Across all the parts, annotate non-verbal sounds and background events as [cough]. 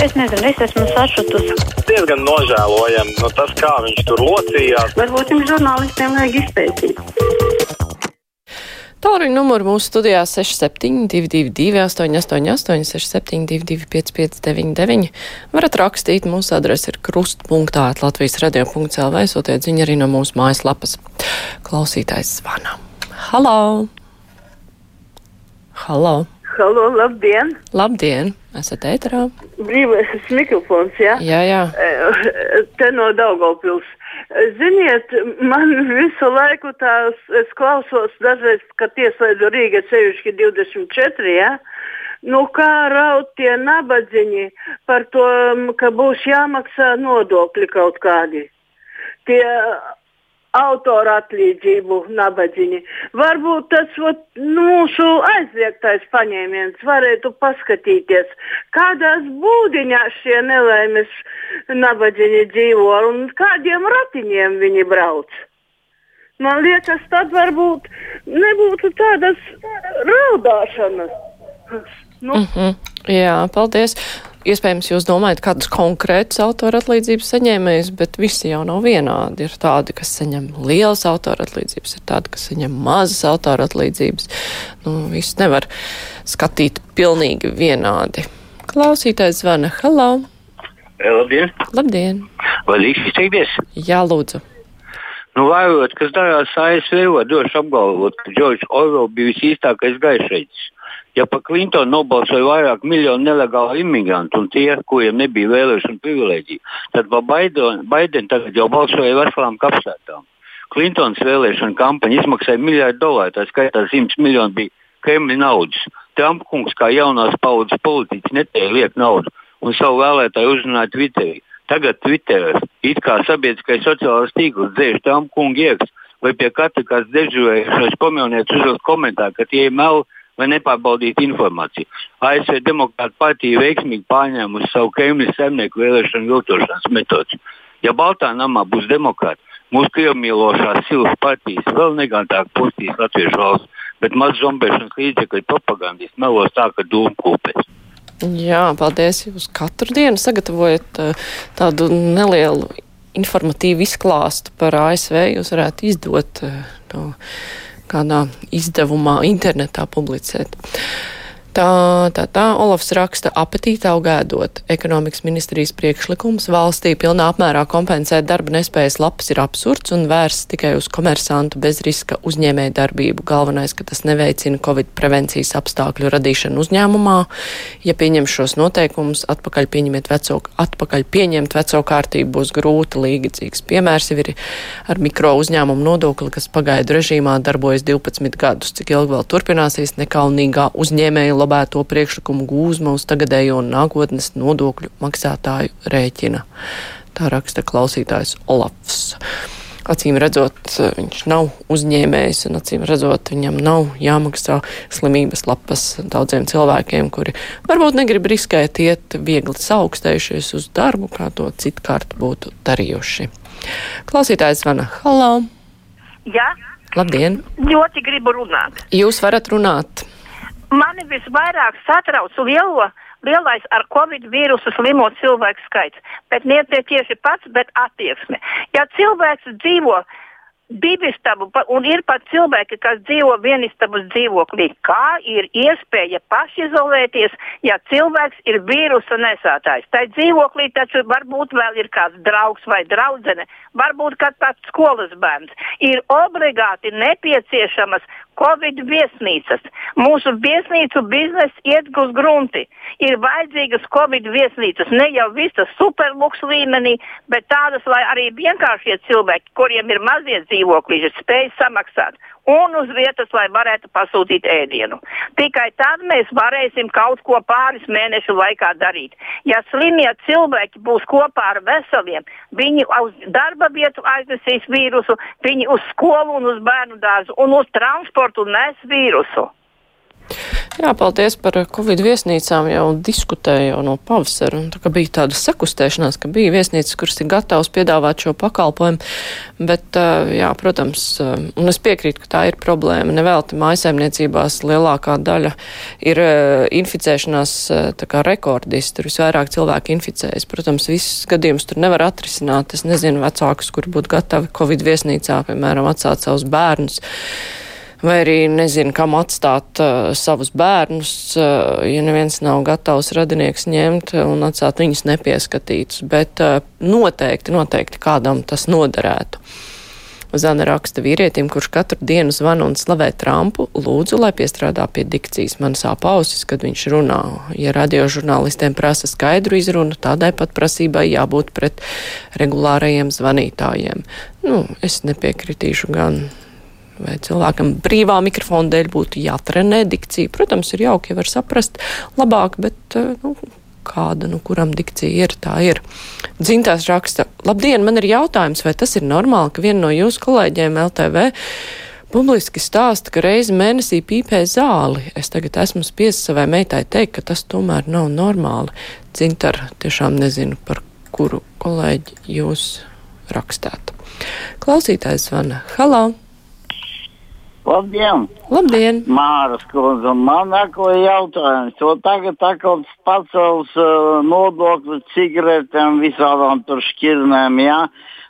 Es nezinu, es esmu sašutusi. Diezgan nožēlojami no tas, kā viņš tur locījās. Varbūt jums žurnālistiem vajag izpētīt. Tālruņa numuru mūsu studijā 6722, 888, 672, 559, varat rakstīt. Mūsu adrese ir krustpunktā, Latvijas radio.cl. Sūtiet ziņu arī no mūsu mājaslapas. Klausītājs zvana. Halo! Halo! Halo, labdien! Labdien! Esat ēterā? Brīvais mikrofons, jā? Jā, jā. Eh, Te no Daugavpils. Ziniet, man visu laiku tās, es klausos dažreiz, kad ieslēdzu Rīga sevišķi 24, jā? Nu, kā raud tie nabadziņi par to, ka būs jāmaksā nodokļi kaut kādi. Tie autora atlīdzību nabadzīņi. Varbūt tas ot, mūsu aizliegtais paņēmiens varētu paskatīties, kādās būdiņās šie nelaimes nabadzīņi dzīvo un kādiem ratiņiem viņi brauc. Man liekas, tad varbūt nebūtu tādas raudāšanas. Nu, Mm -hmm. Jā, paldies. Iespējams, jūs domājat kādus konkrētus autora atlīdzības saņēmējus, bet visi jau nav vienādi. Ir tādi, kas saņem lielas autora atlīdzības, ir tādi, kas saņem mazas autora atlīdzības. Nu, viss nevar skatīt pilnīgi vienādi. Klausītājs zvana. Halo! Labdien! Labdien! Vai drīkst izteikties? Jā, lūdzu! Nu, vērojot, kas darās ASV, var droši apgalvot, ka Džordžs Orvels bija visīstākais gaišreģis. Ja par Klintonu nobalsoja vairāk miljonu nelegālu imigrantu un tie, kuriem nebija vēlēšana privilēģija, tad par Baidenu tagad jau balsoja veselām kapsētām. Klintons vēlēšana kampaņa izmaksāja miljardu dolāru, tā skaitā 100 miljoni bija Kremļa naudas. Trumpa kungs, kā jaunās paudzes politiķis, netēja liek naudu un savu vēlētāju uzrunāja Twitterī. Tagad Twitterī it kā sabiedriskais sociālais tīkls dzēš Trumpa kungu iekšā, vai pie katra kāds dežurējušais komjaunietis uzliek komentāru, ka tie ir meli vai nepārbaudīta informācija. ASV Demokrāta partija veiksmīgi pārņēmusi savu Kremļa saimnieku vēlēšanu viltošanas metodus. Ja Baltā namā būs demokrāti, mūsu krievmīlošās silas partijas vēl negantāk postīs Latviešu valsts, bet maz zombēšanas līdzekļu propagandisti melos tā, ka dūmu kūpēs. Jā, paldies. Jūs katru dienu sagatavojat tādu nelielu informatīvu izklāstu par ASV. Jūs varētu izdot to kādā izdevumā internetā publicēt. Tā, tā, tā Olafs raksta apetīti augēdot. Ekonomikas ministrijas priekšlikums valstī pilnā apmērā kompensēt darba nespējas lapas ir absurds un vērsts tikai uz komersantu bez riska uzņēmēju darbību. Galvenais, ka tas neveicina Covid prevencijas apstākļu radīšanu uzņēmumā. Ja pieņem šos noteikumus, atpakaļ veco, atpakaļ pieņemt veco kārtību būs grūti līdzīgs. Piemērs ir ar mikro uzņēmumu nodokli, kas pagaidu režīmā darbojas 12 gadus. Cik ilgi vēl turpināsies nekaunīgā uzņēmēja lobēto priekšlikumu gūzma uz tagadējo un nākotnes nodokļu maksātāju rēķina. Tā raksta klausītājs Olafs. Acīm redzot, viņš nav uzņēmējs, un acīm redzot, viņam nav jāmaksā slimības lapas daudziem cilvēkiem, kuri varbūt negrib riskēt iet viegli saaugstējušies uz darbu, kā to citkārt būtu darījuši. Klausītājs zvana Halo! Jā, Labdien! ļoti gribu runāt. Jūs varat runāt! Mani visvairāk satrauc lielo, lielais ar covid vīrusu slimo cilvēku skaits. Bet ne tieši pats, bet attieksme. Ja cilvēks dzīvo divistabu un ir pat cilvēki, kas dzīvo vienistabas dzīvoklī, kā ir iespēja pašizolēties, ja cilvēks ir vīrusa nesātājs. Tai dzīvoklī taču varbūt vēl ir kāds draugs vai draudzene, varbūt kāds skolas bērns. Ir obligāti nepieciešamas Covid viesnīcas. Mūsu viesnīcu biznesa iet uz grunti. Ir vajadzīgas Covid viesnīcas, ne jau visas superluks līmenī, bet tādas, lai arī vienkāršie cilvēki, kuriem ir mazie dzīvokļi, spēj samaksāt. Un uz vietas, lai varētu pasūtīt ēdienu. Tikai tad mēs varēsim kaut ko pāris mēnešu laikā darīt. Ja slimie cilvēki būs kopā ar veseliem, viņi uz darba vietu aiznesīs vīrusu, viņi uz skolu un uz bērnu dārzu un uz transportu nes vīrusu. Jā, paldies par Covid viesnīcām. Jau diskutēju jau no pavasara. Tā bija tāda sakustēšanās, ka bija viesnīcas, kuras ir gatavas piedāvāt šo pakalpojumu. Bet, jā, protams, un es piekrītu, ka tā ir problēma. Nevelti mājasaimniecībās lielākā daļa ir inficēšanās kā rekordisti. Tur visvairāk cilvēki inficējas. Protams, visus gadījumus tur nevar atrisināt. Es nezinu vecākus, kuri būtu gatavi Covid viesnīcā, piemēram, atstāt savus bērnus vai arī nezinu, kam atstāt uh, savus bērnus, uh, ja neviens nav gatavs radinieks ņemt un atstāt viņus nepieskatītus. Bet uh, noteikti, noteikti kādam tas noderētu. Zana raksta vīrietim, kurš katru dienu zvana un slavē Trumpu, lūdzu, lai piestrādā pie dikcijas. Man sāp ausis, kad viņš runā. Ja radiožurnālistiem prasa skaidru izrunu, tādai pat prasībai jābūt pret regulārajiem zvanītājiem. Nu, es nepiekritīšu gan vai cilvēkam brīvā mikrofona dēļ būtu jātrenē dikcija. Protams, ir jauki, ja var saprast labāk, bet eh, nu, kāda, nu, kuram dikcija ir, tā ir. Dzintās raksta, labdien, man ir jautājums, vai tas ir normāli, ka viena no jūsu kolēģiem LTV publiski stāsta, ka reizi mēnesī pīpē zāli. Es tagad esmu spiests savai meitai teikt, ka tas tomēr nav normāli. Cintar, tiešām nezinu, par kuru kolēģi jūs rakstāt. Klausītājs zvana. Halā! Labdien! Labdien! Māras kundze, man ako jautājums, jo tagad atkal pacels uh, nodokli cigaretēm, visādām tur šķirnēm, jā.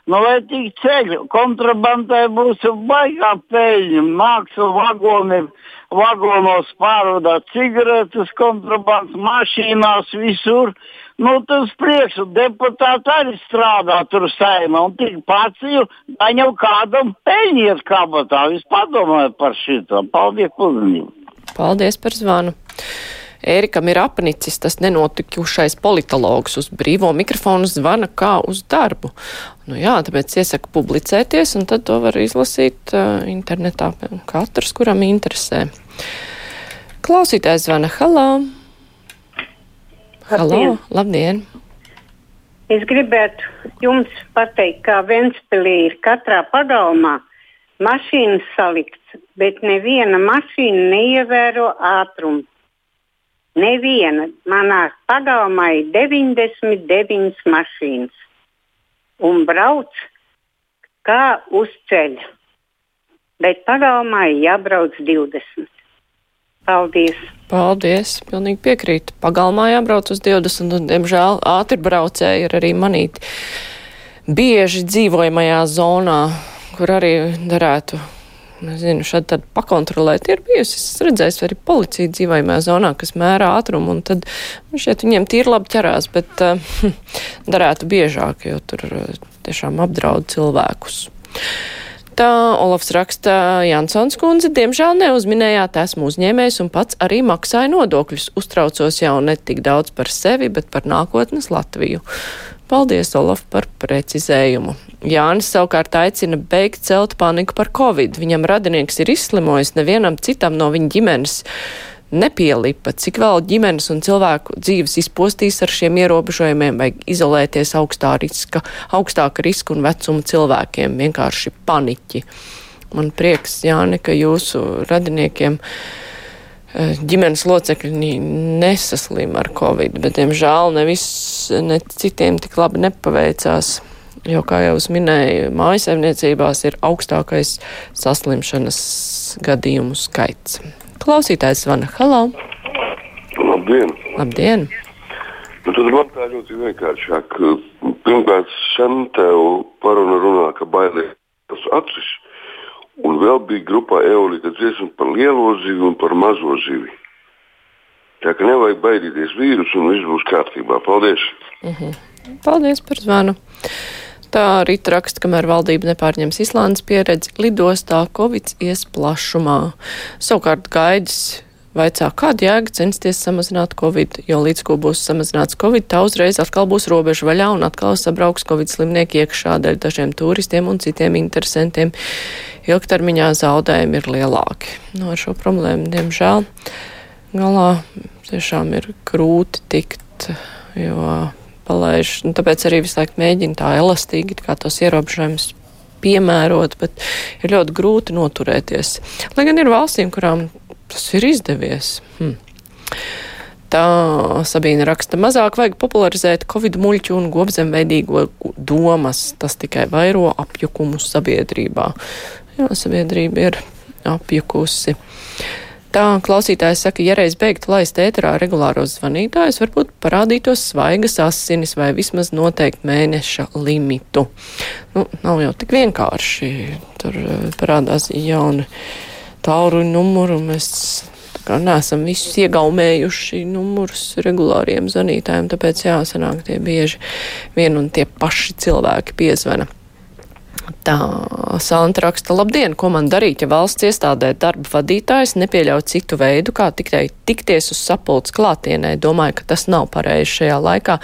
Nu, lai tik ceļu, kontrabandai būs baigā peļņa, nāks vagoni, vagonos pārvadāt cigaretes, kontrabandas mašīnās, visur. Nu, tas priekšu deputāti arī strādā tur saimā un tik pacīju, daņau kādam peļņiet kabatā. Jūs padomājiet par šito. Paldies, uzmanību. Paldies par zvanu. Ērikam ir apnicis tas nenotikušais politologs uz brīvo mikrofonu zvana kā uz darbu. Nu jā, tāpēc iesaku publicēties, un tad to var izlasīt uh, internetā katrs, kuram interesē. Klausītājs zvana halā. Halo, labdien! Es gribētu jums pateikt, kā Ventspilī ir katrā pagalmā mašīnas salikts, bet neviena mašīna neievēro ātrumu. Neviena. Manā pagalmā ir 99 mašīnas un brauc kā uz ceļa. Bet pagalmā ir jābrauc 20. Paldies! Paldies! Pilnīgi piekrītu. Pagalmā jābrauc uz 20, un, diemžēl, ātri braucēji ir arī manīti bieži dzīvojamajā zonā, kur arī darētu. Nezinu, šādi tad pakontrolēt ir bijusi. Es redzēju, arī policija dzīvojamajā zonā, kas mērā ātrumu, un tad šeit viņiem tīri labi ķerās, bet [laughs] uh, darētu biežāk, jo tur uh, tiešām apdraud cilvēkus. Tā Olafs raksta Jansons kundze, diemžēl neuzminējāt, esmu uzņēmējs un pats arī maksāju nodokļus. Uztraucos jau ne tik daudz par sevi, bet par nākotnes Latviju. Paldies, Olaf, par precizējumu. Jānis savukārt aicina beigt celt paniku par covid. Viņam radinieks ir izslimojis, nevienam citam no viņa ģimenes nepielipa, cik vēl ģimenes un cilvēku dzīves izpostīs ar šiem ierobežojumiem, vajag izolēties augstā riska, augstāka riska un vecuma cilvēkiem, vienkārši paniķi. Man prieks, Jāni, ka jūsu radiniekiem eh, ģimenes locekļi nesaslim ar covid, bet, diemžēl, ne, viss, ne citiem tik labi nepaveicās. Jo, kā jau es minēju, mājasemniecībās ir augstākais saslimšanas gadījumu skaits. Klausītājs zvana. Halo! Labdien! Labdien! Nu, tad man tā ļoti vienkāršāk. Pirmkārt, sen tev paruna runā, ka bailēs acis. Un vēl bija grupā Eolīta dziesma par lielo zivi un par mazo zivi. Tā ka nevajag baidīties vīrusu un viss būs kārtībā. Paldies! Mhm. Paldies par zvanu! Tā rīta raksta, kamēr valdība nepārņems Islandes pieredzi, lidostā Covid ies plašumā. Savukārt gaidis vaicā, kāda jēga censties samazināt Covid, jo līdz ko būs samazināts Covid, tā uzreiz atkal būs robeža vaļā un atkal sabrauks Covid slimnieki iekšā dēļ dažiem turistiem un citiem interesantiem. Ilgtermiņā zaudējumi ir lielāki. No nu, ar šo problēmu, diemžēl, galā tiešām ir grūti tikt, jo jāpalaiž. Un tāpēc arī visu laiku mēģina tā elastīgi kā tos ierobežojumus piemērot, bet ir ļoti grūti noturēties. Lai gan ir valstīm, kurām tas ir izdevies. Hm. Tā Sabīna raksta, mazāk vajag popularizēt covid muļķu un gobzemveidīgo domas. Tas tikai vairo apjukumu sabiedrībā. Jā, sabiedrība ir apjukusi. Tā klausītājs saka, ja reiz beigtu laist ēterā regulāros zvanītājus, varbūt parādītos svaigas asinis vai vismaz noteikt mēneša limitu. Nu, nav jau tik vienkārši. Tur eh, parādās jauni tāluņu numuru. Mēs kā neesam visus iegaumējuši numurus regulāriem zvanītājiem, tāpēc jāsanāk tie bieži vien un tie paši cilvēki piezvana. Tā Santa raksta, labdien, ko man darīt, ja valsts iestādē darba vadītājs nepieļauj citu veidu, kā tikai tikties uz sapulces klātienē. Domāju, ka tas nav pareizi šajā laikā,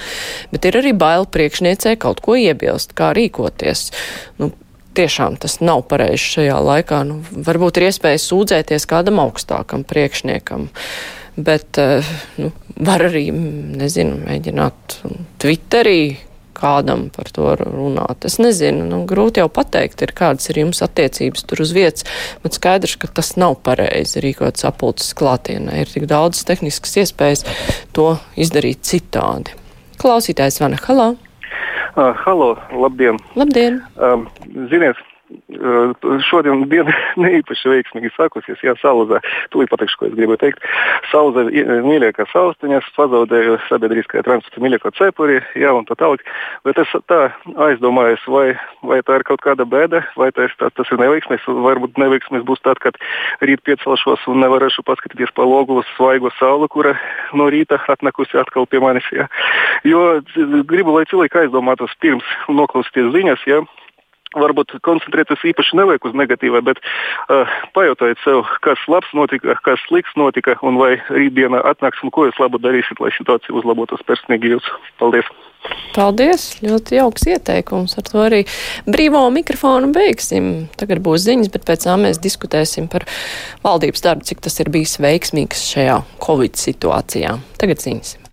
bet ir arī bail priekšniecei kaut ko iebilst, kā rīkoties. Nu, tiešām tas nav pareizi šajā laikā. Nu, varbūt ir iespēja sūdzēties kādam augstākam priekšniekam. Bet nu, var arī, nezinu, mēģināt Twitterī kādam par to runāt. Es nezinu, nu, grūti jau pateikt, ir kādas ir jums attiecības tur uz vietas, bet skaidrs, ka tas nav pareizi rīkot sapulces klātienē. Ir tik daudz tehniskas iespējas to izdarīt citādi. Klausītājs Vana Halā. Uh, halo, labdien! Labdien! Um, ziniet, šodien diena neīpaši veiksmīgi sākusies. Jā, Sauzē, tūlīt pateikšu, ko es gribu teikt. Sauzē mīļākā saustiņas, pazaudēju sabiedriskajā transporta mīļāko cepuri, jā, un tā tālāk. Bet es tā aizdomājos, vai, vai tā ir kaut kāda bēda, vai tas, tā, tas ir neveiksmīgs. Varbūt neveiksmīgs būs tad, kad rīt piecelšos un nevarēšu paskatīties pa logu uz svaigo sauli, kura no rīta atnākusi atkal pie manis. Jā. Jo gribu, lai cilvēki aizdomātos pirms noklausīties ziņas. Jā varbūt koncentrēties īpaši nevajag uz negatīvā, bet uh, pajautājiet sev, kas labs notika, kas slikts notika, un vai rītdiena atnāks, un ko jūs labu darīsiet, lai situācija uzlabotos personīgi jūs. Paldies! Paldies! Ļoti jauks ieteikums. Ar to arī brīvo mikrofonu beigsim. Tagad būs ziņas, bet pēc tam mēs diskutēsim par valdības darbu, cik tas ir bijis veiksmīgs šajā Covid situācijā. Tagad ziņas.